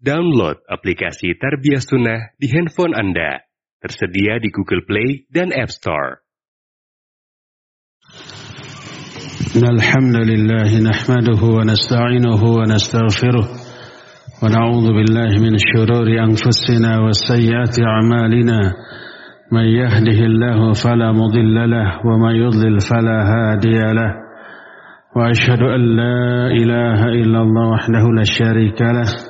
Download aplikasi Tarbiyah Sunnah di handphone Anda. Tersedia di Google Play dan App Store. الحمد لله نحمده ونستعينه ونستغفره ونعوذ بالله من شرور أنفسنا وسيئات أعمالنا من يهده الله فلا مضل له ومن يضلل فلا هادي له وأشهد أن لا إله إلا الله وحده لا شريك له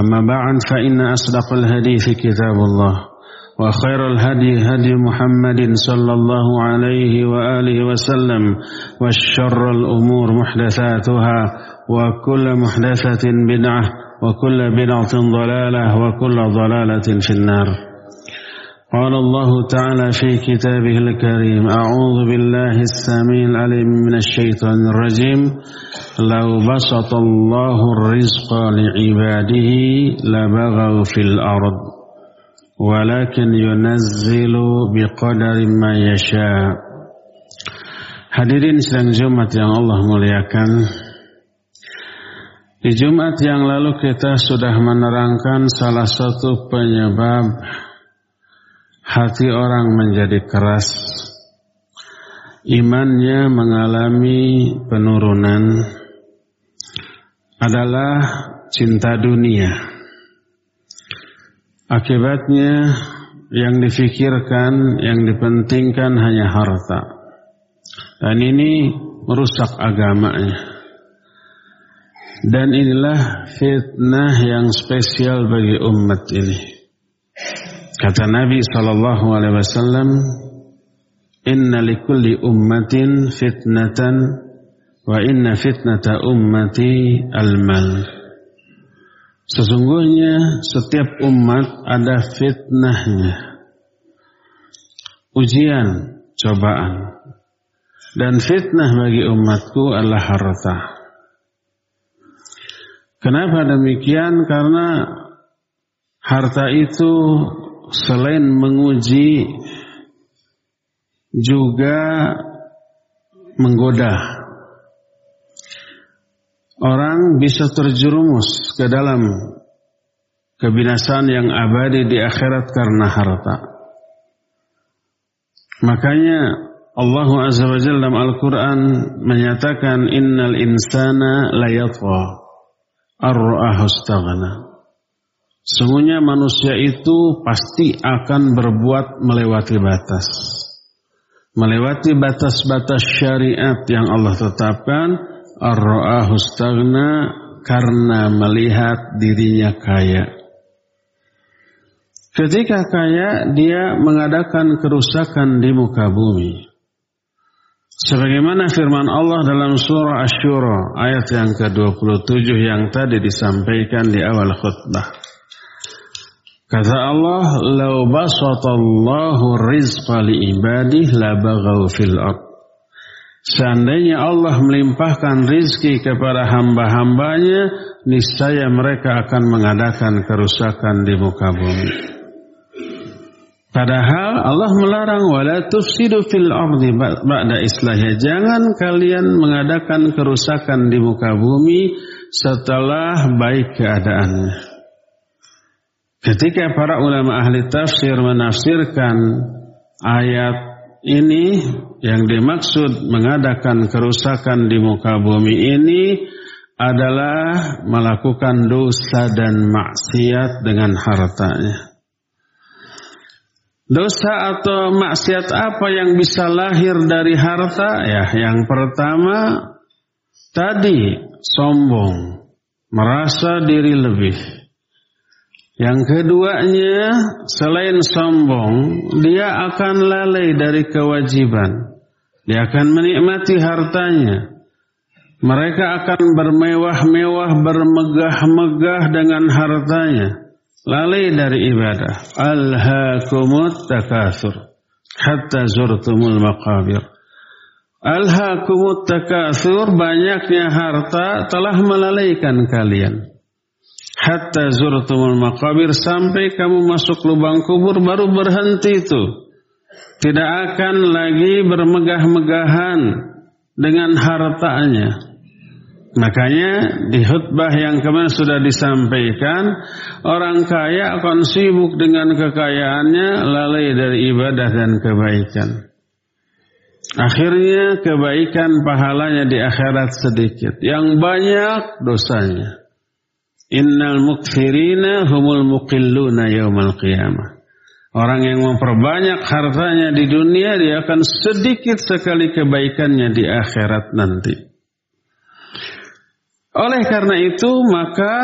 أما بعد فإن أصدق الحديث كتاب الله وخير الهدي هدي محمد صلى الله عليه وآله وسلم والشر الأمور محدثاتها وكل محدثة بدعة وكل بدعة ضلالة وكل ضلالة في النار. قال الله تعالى في كتابه الكريم أعوذ بالله السميع العليم من الشيطان الرجيم لو بسط الله الرزق لعباده لبغوا في الأرض walakin yunazzilu biqadari ma yasha. Hadirin sedang Jumat yang Allah muliakan. Di Jumat yang lalu kita sudah menerangkan salah satu penyebab hati orang menjadi keras. Imannya mengalami penurunan adalah cinta dunia Akibatnya yang difikirkan, yang dipentingkan hanya harta. Dan ini merusak agamanya. Dan inilah fitnah yang spesial bagi umat ini. Kata Nabi sallallahu alaihi wasallam, "Inna likulli ummatin fitnatan wa inna fitnata ummati al-mal." Sesungguhnya setiap umat ada fitnahnya. Ujian, cobaan. Dan fitnah bagi umatku adalah harta. Kenapa demikian? Karena harta itu selain menguji juga menggoda orang bisa terjerumus ke dalam kebinasaan yang abadi di akhirat karena harta. Makanya Allah Azza wa Jalla dalam Al-Quran menyatakan innal insana layatwa arra'ahu Sungguhnya manusia itu pasti akan berbuat melewati batas. Melewati batas-batas syariat yang Allah tetapkan ar-ra'ahu karena melihat dirinya kaya. Ketika kaya, dia mengadakan kerusakan di muka bumi. Sebagaimana firman Allah dalam surah Ash-Shura ayat yang ke-27 yang tadi disampaikan di awal khutbah. Kata Allah, "Lau basatallahu rizqa li ibadih la baghaw fil ard." Seandainya Allah melimpahkan rizki kepada hamba-hambanya, niscaya mereka akan mengadakan kerusakan di muka bumi. Padahal Allah melarang wala tufsidu fil ardi ba'da islahnya. Jangan kalian mengadakan kerusakan di muka bumi setelah baik keadaannya. Ketika para ulama ahli tafsir menafsirkan ayat ini yang dimaksud mengadakan kerusakan di muka bumi ini adalah melakukan dosa dan maksiat dengan hartanya. Dosa atau maksiat apa yang bisa lahir dari harta? Ya, yang pertama tadi sombong, merasa diri lebih. Yang keduanya selain sombong, dia akan lalai dari kewajiban. Dia akan menikmati hartanya. Mereka akan bermewah-mewah, bermegah-megah dengan hartanya lalai dari ibadah. Alhaakumut takatsur hatta zurtumul maqabir. Alhaakumut takatsur banyaknya harta telah melalaikan kalian. Hatta zurtumul maqabir sampai kamu masuk lubang kubur baru berhenti itu. Tidak akan lagi bermegah-megahan dengan hartanya. Makanya di khutbah yang kemarin sudah disampaikan, orang kaya akan sibuk dengan kekayaannya, lalai dari ibadah dan kebaikan. Akhirnya kebaikan pahalanya di akhirat sedikit, yang banyak dosanya. Innal mukfirina humul muqilluna yaumal qiyamah. Orang yang memperbanyak hartanya di dunia, dia akan sedikit sekali kebaikannya di akhirat nanti. Oleh karena itu maka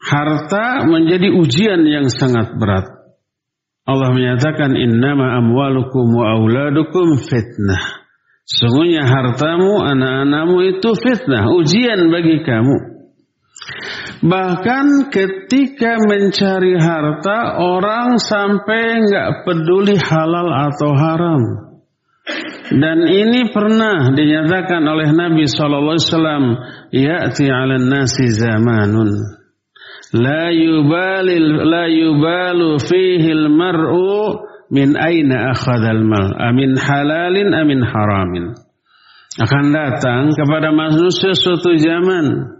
harta menjadi ujian yang sangat berat. Allah menyatakan innama amwalukum wa auladukum fitnah. Sungguhnya hartamu, anak-anakmu itu fitnah, ujian bagi kamu. Bahkan ketika mencari harta, orang sampai nggak peduli halal atau haram. Dan ini pernah dinyatakan oleh Nabi sallallahu alaihi wasallam, "Ya'ti 'alan nasi zamanun la yubalil la yubalu fihi al-mar'u min aina akhadha al-mal, amin halalin amin haramin." Akan datang kepada manusia suatu zaman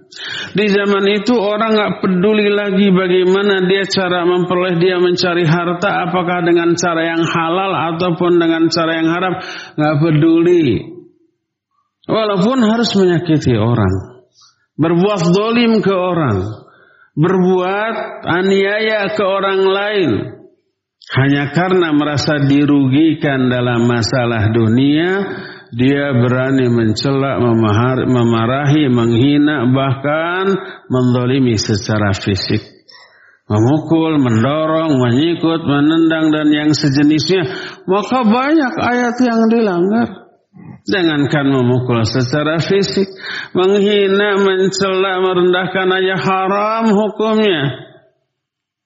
di zaman itu orang nggak peduli lagi bagaimana dia cara memperoleh dia mencari harta, apakah dengan cara yang halal ataupun dengan cara yang haram, nggak peduli. Walaupun harus menyakiti orang, berbuat dolim ke orang, berbuat aniaya ke orang lain, hanya karena merasa dirugikan dalam masalah dunia, dia berani mencela, memarahi, menghina, bahkan mendolimi secara fisik. Memukul, mendorong, menyikut, menendang, dan yang sejenisnya. Maka banyak ayat yang dilanggar. Jangankan memukul secara fisik, menghina, mencela, merendahkan aja haram hukumnya.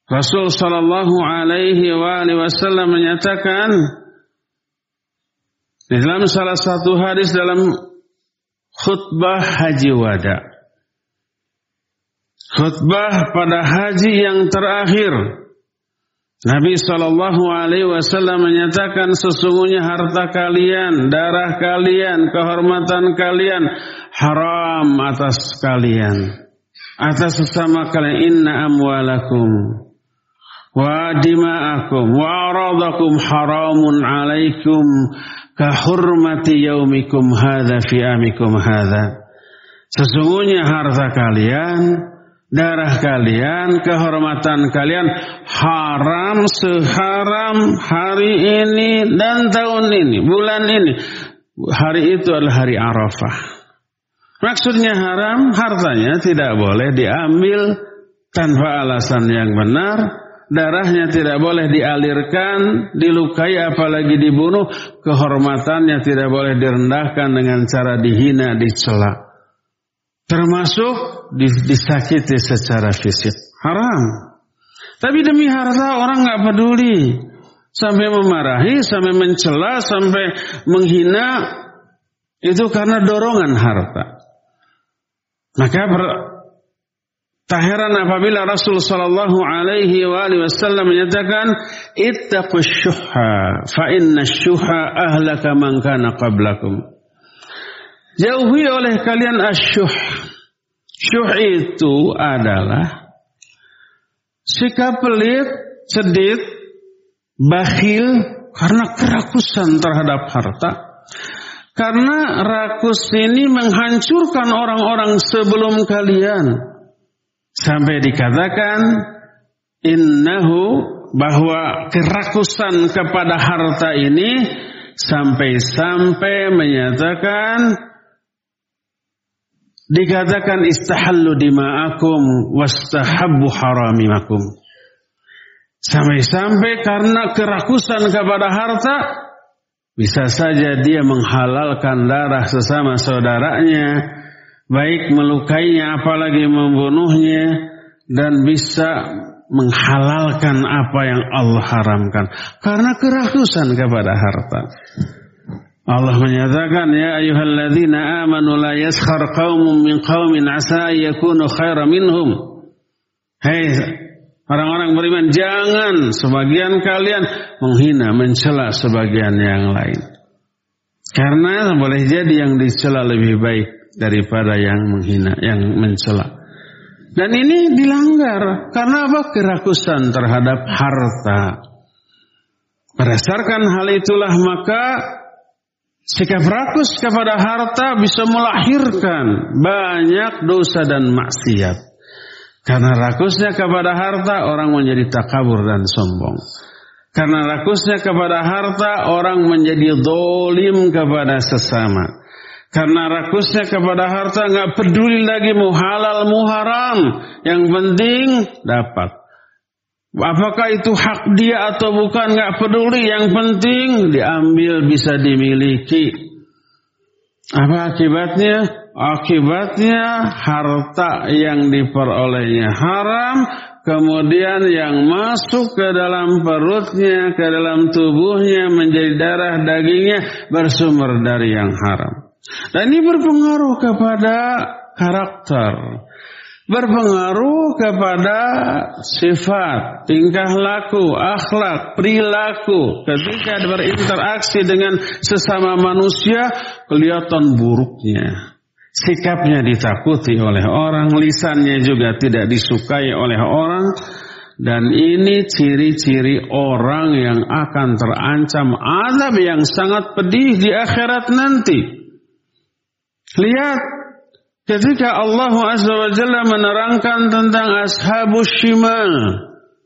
Rasul Shallallahu Alaihi Wasallam menyatakan, dalam salah satu hadis dalam khutbah haji wada. Khutbah pada haji yang terakhir. Nabi Shallallahu Alaihi Wasallam menyatakan sesungguhnya harta kalian, darah kalian, kehormatan kalian haram atas kalian, atas sesama kalian. Inna amwalakum wa dima'akum wa aradakum haramun alaikum kahurmati yaumikum hadha fi amikum hadha. Sesungguhnya harta kalian, darah kalian, kehormatan kalian haram seharam hari ini dan tahun ini, bulan ini. Hari itu adalah hari Arafah. Maksudnya haram, hartanya tidak boleh diambil tanpa alasan yang benar, darahnya tidak boleh dialirkan, dilukai apalagi dibunuh, kehormatannya tidak boleh direndahkan dengan cara dihina, dicela. Termasuk disakiti secara fisik. Haram. Tapi demi harta orang nggak peduli. Sampai memarahi, sampai mencela, sampai menghina. Itu karena dorongan harta. Maka Tak heran apabila Rasul Shallallahu Alaihi Wasallam menyatakan, "Ittaqus syuha, fa inna ahlaka man kana qablakum." Jauhi oleh kalian asyuh. Syuh itu adalah sikap pelit, sedit, bakhil karena kerakusan terhadap harta. Karena rakus ini menghancurkan orang-orang sebelum kalian Sampai dikatakan innahu bahwa kerakusan kepada harta ini sampai-sampai menyatakan dikatakan istahallu dima'akum wastahabbu haramimakum. Sampai-sampai karena kerakusan kepada harta bisa saja dia menghalalkan darah sesama saudaranya, baik melukainya apalagi membunuhnya dan bisa menghalalkan apa yang Allah haramkan karena kerakusan kepada harta. Allah menyatakan ya ayyuhalladzina amanu la yaskhar qaumun min qaumin asa yakunu khairan minhum. Hei orang-orang beriman jangan sebagian kalian menghina mencela sebagian yang lain. Karena boleh jadi yang dicela lebih baik daripada yang menghina, yang mencela. Dan ini dilanggar karena apa? Kerakusan terhadap harta. Berdasarkan hal itulah maka Sikap rakus kepada harta bisa melahirkan banyak dosa dan maksiat. Karena rakusnya kepada harta orang menjadi takabur dan sombong. Karena rakusnya kepada harta orang menjadi dolim kepada sesama. Karena rakusnya kepada harta nggak peduli lagi mau halal mau haram. Yang penting dapat. Apakah itu hak dia atau bukan nggak peduli. Yang penting diambil bisa dimiliki. Apa akibatnya? Akibatnya harta yang diperolehnya haram. Kemudian yang masuk ke dalam perutnya, ke dalam tubuhnya menjadi darah dagingnya bersumber dari yang haram. Dan ini berpengaruh kepada karakter berpengaruh kepada sifat, tingkah laku, akhlak, perilaku. Ketika berinteraksi dengan sesama manusia, kelihatan buruknya. Sikapnya ditakuti oleh orang, lisannya juga tidak disukai oleh orang. Dan ini ciri-ciri orang yang akan terancam azab yang sangat pedih di akhirat nanti. Lihat Ketika Allah Azza wa Jalla menerangkan tentang ashabus shimal.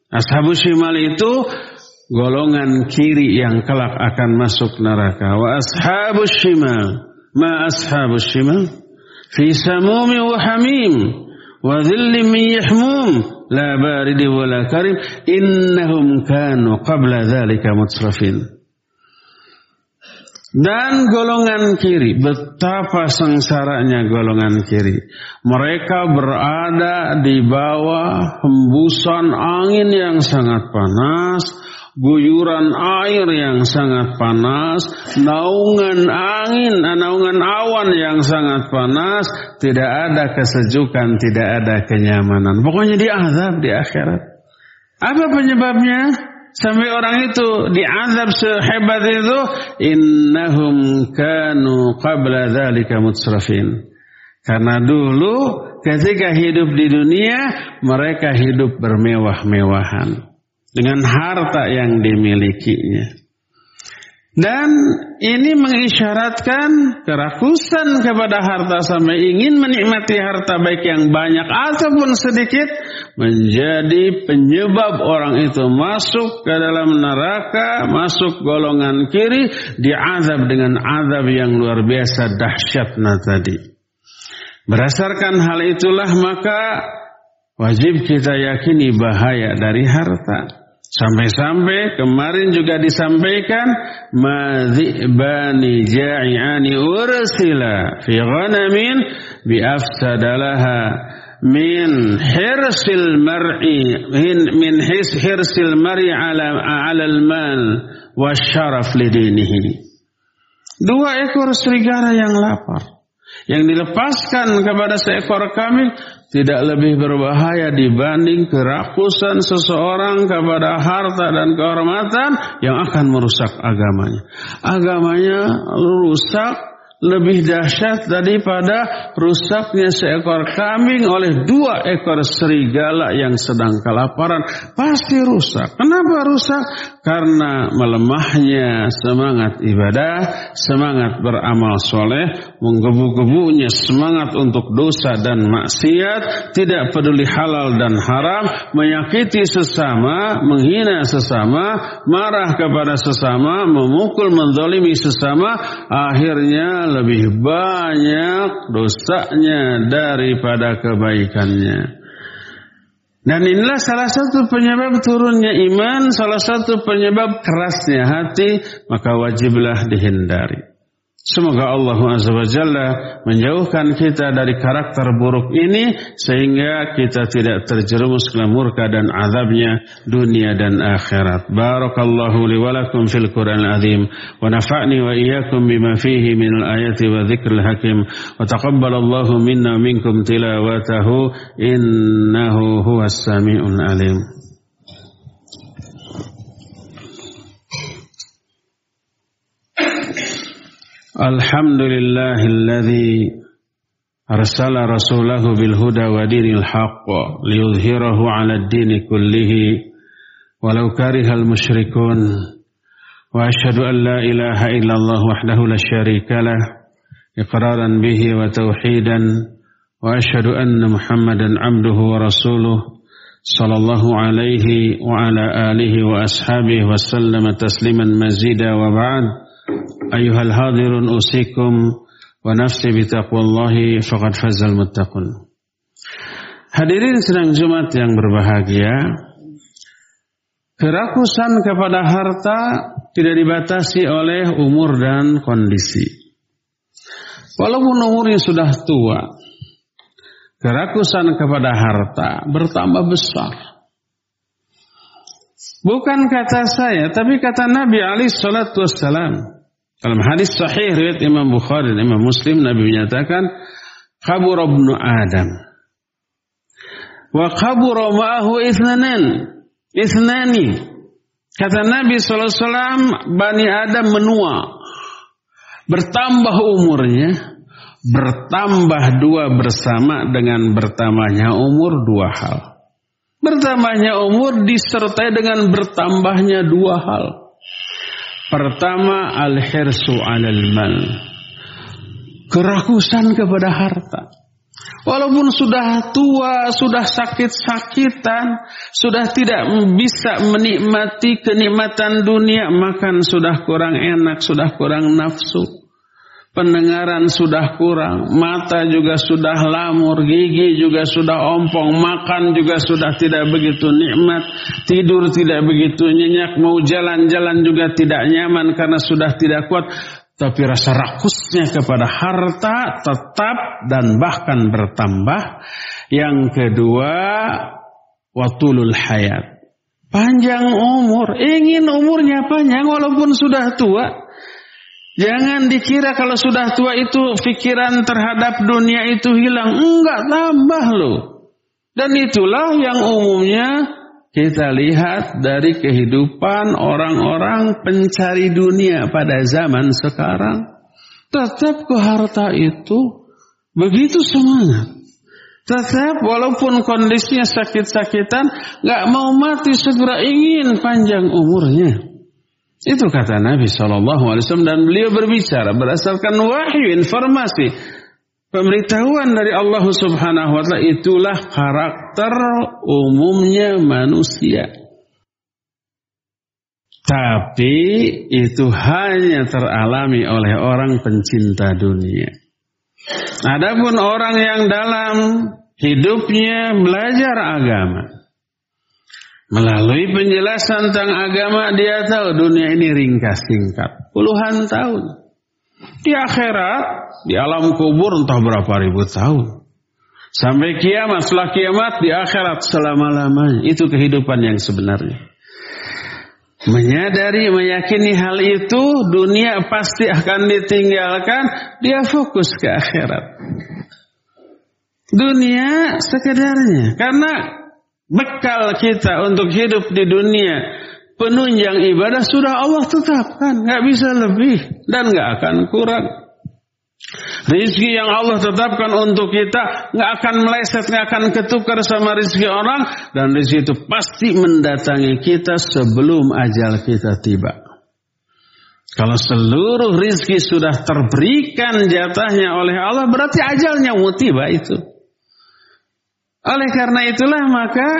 Ashabus shimal itu golongan kiri yang kelak akan masuk neraka. Wa ashabus shimal. Ma ashabus shimal? Fi samumi wa hamim. Wa dhillim min yahmum. La baridi wa la karim. Innahum kanu qabla dhalika mutrafin. Dan golongan kiri, betapa sengsaranya golongan kiri. Mereka berada di bawah hembusan angin yang sangat panas, guyuran air yang sangat panas, naungan angin, naungan awan yang sangat panas, tidak ada kesejukan, tidak ada kenyamanan. Pokoknya di azab di akhirat. Apa penyebabnya? Sampai orang itu diazab sehebat itu innahum kanu qabla dzalika mutsrafin. Karena dulu ketika hidup di dunia mereka hidup bermewah-mewahan dengan harta yang dimilikinya dan ini mengisyaratkan kerakusan kepada harta sampai ingin menikmati harta baik yang banyak ataupun sedikit menjadi penyebab orang itu masuk ke dalam neraka, masuk golongan kiri, diazab dengan azab yang luar biasa dahsyatnya tadi. Berdasarkan hal itulah maka wajib kita yakini bahaya dari harta. Sampai-sampai kemarin juga disampaikan madzibani ja'iani ursila fi ghanamin bi afsadalaha min hirsil mar'i min, his hirsil mar'i ala ala al-mal wasyaraf lidinihi. Dua ekor serigala yang lapar yang dilepaskan kepada seekor kambing tidak lebih berbahaya dibanding kerakusan seseorang kepada harta dan kehormatan yang akan merusak agamanya. Agamanya rusak lebih dahsyat daripada rusaknya seekor kambing oleh dua ekor serigala yang sedang kelaparan. Pasti rusak. Kenapa rusak? Karena melemahnya semangat ibadah, semangat beramal soleh, menggebu-gebunya semangat untuk dosa dan maksiat, tidak peduli halal dan haram, menyakiti sesama, menghina sesama, marah kepada sesama, memukul, menzalimi sesama, akhirnya lebih banyak dosanya daripada kebaikannya. Dan inilah salah satu penyebab turunnya iman, salah satu penyebab kerasnya hati, maka wajiblah dihindari. Semoga Allah Azza wa Jalla menjauhkan kita dari karakter buruk ini sehingga kita tidak terjerumus ke murka dan azabnya dunia dan akhirat. Barakallahu li wa lakum fil Qur'an azim wa nafa'ni wa iyyakum bima fihi min al-ayati wa dzikril hakim wa taqabbalallahu minna minkum tilawatahu innahu huwas samiul alim. الحمد لله الذي أرسل رسوله بالهدى ودين الحق ليظهره على الدين كله ولو كره المشركون وأشهد أن لا إله إلا الله وحده لا شريك له إقرارا به وتوحيدا وأشهد أن محمدا عبده ورسوله صلى الله عليه وعلى آله وأصحابه وسلم تسليما مزيدا وبعد Ayuhal hadirun usikum wa nafsi bitaqwallahi faqad fazal muttaqun. Hadirin sedang Jumat yang berbahagia, kerakusan kepada harta tidak dibatasi oleh umur dan kondisi. Walaupun umurnya sudah tua, kerakusan kepada harta bertambah besar. Bukan kata saya, tapi kata Nabi Ali Shallallahu Wasallam. Dalam hadis sahih riwayat Imam Bukhari dan Imam Muslim Nabi menyatakan kabur ibnu Adam wa kabur ma'ahu ithnanan. Ithnani kata Nabi SAW Bani Adam menua bertambah umurnya bertambah dua bersama dengan bertambahnya umur dua hal. Bertambahnya umur disertai dengan bertambahnya dua hal Pertama al-hirsu 'alal mal. Kerakusan kepada harta. Walaupun sudah tua, sudah sakit-sakitan, sudah tidak bisa menikmati kenikmatan dunia, makan sudah kurang enak, sudah kurang nafsu pendengaran sudah kurang, mata juga sudah lamur, gigi juga sudah ompong, makan juga sudah tidak begitu nikmat, tidur tidak begitu nyenyak, mau jalan-jalan juga tidak nyaman karena sudah tidak kuat. Tapi rasa rakusnya kepada harta tetap dan bahkan bertambah. Yang kedua, watulul hayat. Panjang umur, ingin umurnya panjang walaupun sudah tua. Jangan dikira kalau sudah tua itu pikiran terhadap dunia itu hilang. Enggak, tambah loh. Dan itulah yang umumnya kita lihat dari kehidupan orang-orang pencari dunia pada zaman sekarang. Tetap ke harta itu begitu semangat. Tetap walaupun kondisinya sakit-sakitan, gak mau mati segera ingin panjang umurnya. Itu kata Nabi Shallallahu Alaihi Wasallam dan beliau berbicara berdasarkan wahyu informasi pemberitahuan dari Allah Subhanahu Wa Taala itulah karakter umumnya manusia. Tapi itu hanya teralami oleh orang pencinta dunia. Adapun orang yang dalam hidupnya belajar agama, Melalui penjelasan tentang agama dia tahu dunia ini ringkas singkat. Puluhan tahun. Di akhirat, di alam kubur entah berapa ribu tahun. Sampai kiamat, setelah kiamat di akhirat selama-lamanya. Itu kehidupan yang sebenarnya. Menyadari, meyakini hal itu, dunia pasti akan ditinggalkan, dia fokus ke akhirat. Dunia sekedarnya. Karena bekal kita untuk hidup di dunia penunjang ibadah sudah Allah tetapkan nggak bisa lebih dan nggak akan kurang Rizki yang Allah tetapkan untuk kita nggak akan meleset, nggak akan ketukar sama rizki orang dan rizki itu pasti mendatangi kita sebelum ajal kita tiba. Kalau seluruh rizki sudah terberikan jatahnya oleh Allah berarti ajalnya mau tiba itu. Oleh karena itulah maka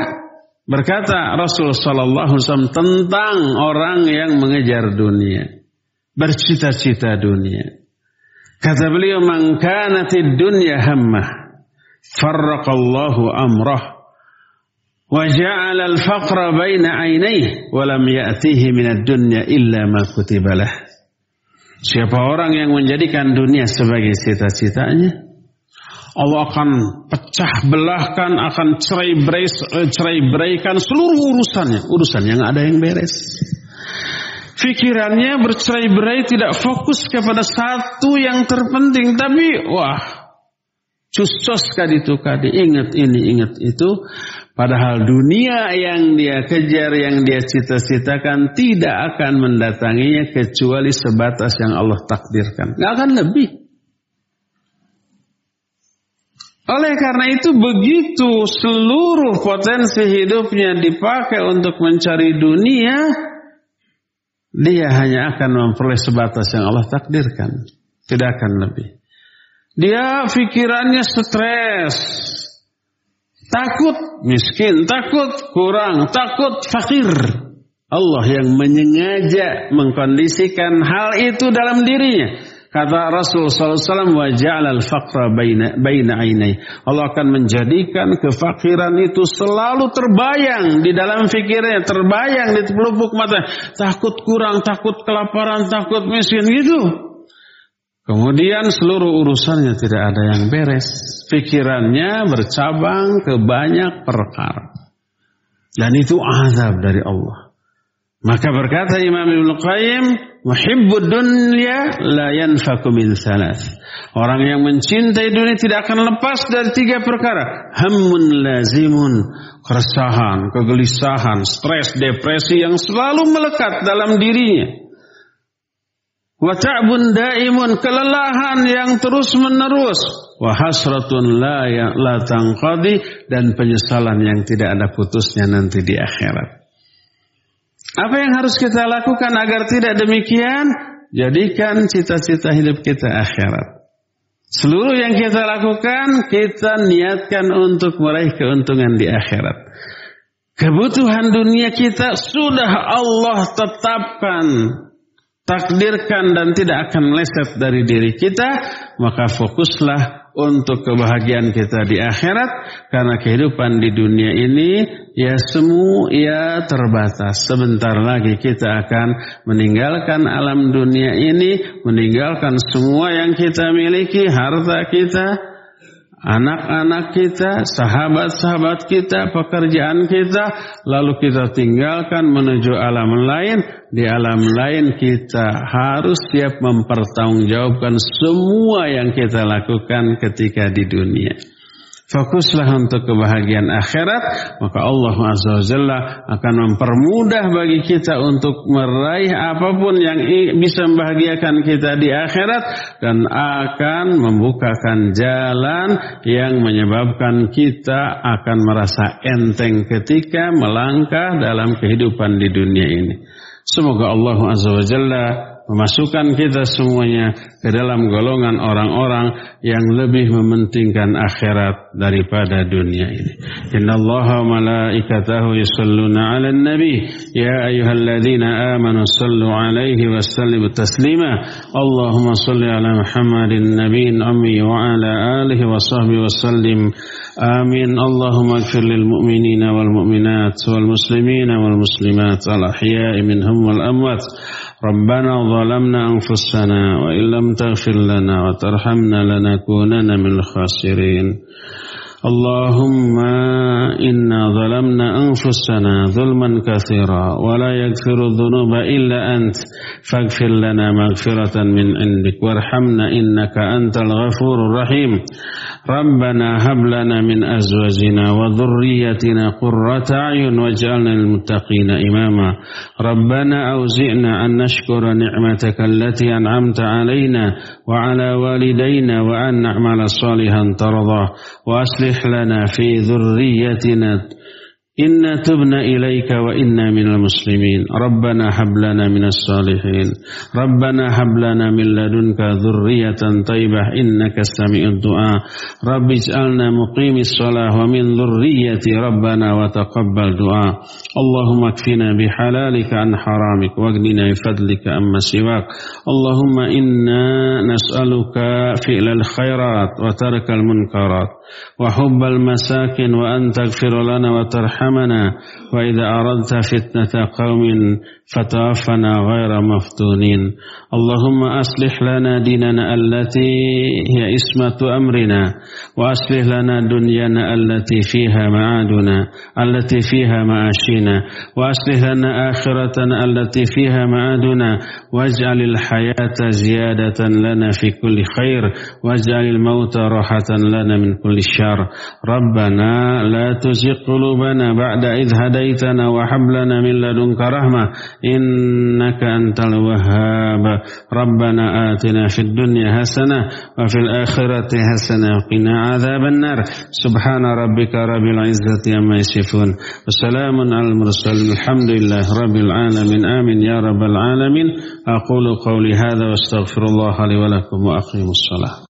berkata Rasul Shallallahu Alaihi Wasallam tentang orang yang mengejar dunia, bercita-cita dunia. Kata beliau, "Mangkanatid dunya hamma, farraqallahu amrah, wa ja'ala al-faqra baina ainaihi, wa lam ya'tihi min ad-dunya illa ma kutibalah." Siapa orang yang menjadikan dunia sebagai cita-citanya, Allah akan pecah belahkan, akan cerai berai, cerai beraikan seluruh urusannya, urusan yang ada yang beres. Fikirannya bercerai berai tidak fokus kepada satu yang terpenting. Tapi wah, cusos kadi itu kadi, ingat ini, ingat itu. Padahal dunia yang dia kejar, yang dia cita-citakan tidak akan mendatanginya kecuali sebatas yang Allah takdirkan. Gak akan lebih. Oleh karena itu begitu seluruh potensi hidupnya dipakai untuk mencari dunia, dia hanya akan memperoleh sebatas yang Allah takdirkan. Tidak akan lebih. Dia pikirannya stres. Takut miskin, takut kurang, takut fakir. Allah yang menyengaja mengkondisikan hal itu dalam dirinya. Kata Rasul SAW, wajah al faqra baina, baina ainai. Allah akan menjadikan kefakiran itu selalu terbayang di dalam fikirnya, terbayang di pelupuk mata. Takut kurang, takut kelaparan, takut miskin gitu. Kemudian seluruh urusannya tidak ada yang beres. Pikirannya bercabang ke banyak perkara. Dan itu azab dari Allah. Maka berkata Imam Ibn Qayyim, Muhibbud dunya la yanfaku min salas. Orang yang mencintai dunia tidak akan lepas dari tiga perkara. Hammun lazimun, keresahan, kegelisahan, stres, depresi yang selalu melekat dalam dirinya. Wa ta'bun daimun, kelelahan yang terus menerus. Wa hasratun la, ya, la tangqadi dan penyesalan yang tidak ada putusnya nanti di akhirat. Apa yang harus kita lakukan agar tidak demikian? Jadikan cita-cita hidup kita akhirat. Seluruh yang kita lakukan, kita niatkan untuk meraih keuntungan di akhirat. Kebutuhan dunia kita sudah Allah tetapkan, takdirkan dan tidak akan meleset dari diri kita, maka fokuslah untuk kebahagiaan kita di akhirat karena kehidupan di dunia ini ya semu ya terbatas. Sebentar lagi kita akan meninggalkan alam dunia ini meninggalkan semua yang kita miliki harta kita anak-anak kita, sahabat-sahabat kita, pekerjaan kita, lalu kita tinggalkan menuju alam lain. Di alam lain kita harus siap mempertanggungjawabkan semua yang kita lakukan ketika di dunia. Fokuslah untuk kebahagiaan akhirat, maka Allah Azza wa Jalla akan mempermudah bagi kita untuk meraih apa pun yang bisa membahagiakan kita di akhirat dan akan membukakan jalan yang menyebabkan kita akan merasa enteng ketika melangkah dalam kehidupan di dunia ini. Semoga Allah Azza wa Jalla memasukkan kita semuanya ke dalam golongan orang-orang yang lebih mementingkan akhirat daripada dunia ini. Inna Allah malaikatahu yusalluna ala nabi ya ayyuhalladzina amanu sallu alaihi wa sallimu taslima Allahumma salli ala Muhammadin nabiyyin ummi wa ala alihi wa sahbihi wa sallim آمين اللهم اغفر للمؤمنين والمؤمنات والمسلمين والمسلمات الأحياء منهم والأموات ربنا ظلمنا أنفسنا وإن لم تغفر لنا وترحمنا لنكونن من الخاسرين. اللهم إنا ظلمنا أنفسنا ظلما كثيرا ولا يغفر الذنوب إلا أنت. فاغفر لنا مغفرة من عندك وارحمنا إنك أنت الغفور الرحيم. ربنا هب لنا من أزواجنا وذريتنا قرة أعين واجعلنا للمتقين إماما. ربنا أوزئنا أن نشكر نعمتك التي أنعمت علينا وعلى والدينا وأن نعمل صالحا ترضى وأصلح لنا في ذريتنا إنا تبنا إليك وإنا من المسلمين. ربنا هب لنا من الصالحين. ربنا هب لنا من لدنك ذرية طيبة إنك سميع الدعاء. رب اجعلنا مقيم الصلاة ومن ذريتي ربنا وتقبل دعاء. اللهم اكفنا بحلالك عن حرامك واغننا بفضلك أما سواك. اللهم إنا نسألك فعل الخيرات وترك المنكرات. وحب المساكن وأن تغفر لنا وترحمنا وإذا أردت فتنة قوم فتوفنا غير مفتونين. اللهم أصلح لنا ديننا التي هي اسمة أمرنا وأصلح لنا دنيانا التي فيها معادنا التي فيها معاشنا وأصلح لنا آخرتنا التي فيها معادنا. واجعل الحياة زيادة لنا في كل خير واجعل الموت راحة لنا من كل شر. ربنا لا تزغ قلوبنا بعد إذ هديتنا وهب لنا من لدنك رحمة إنك أنت الوهاب. ربنا آتنا في الدنيا حسنة وفي الآخرة حسنة وقنا عذاب النار. سبحان ربك رب العزة عما يصفون. وسلام على المرسلين. الحمد لله رب العالمين. آمين. يا رب العالمين. أقول قولي هذا واستغفر الله لي ولكم وأقيم الصلاة.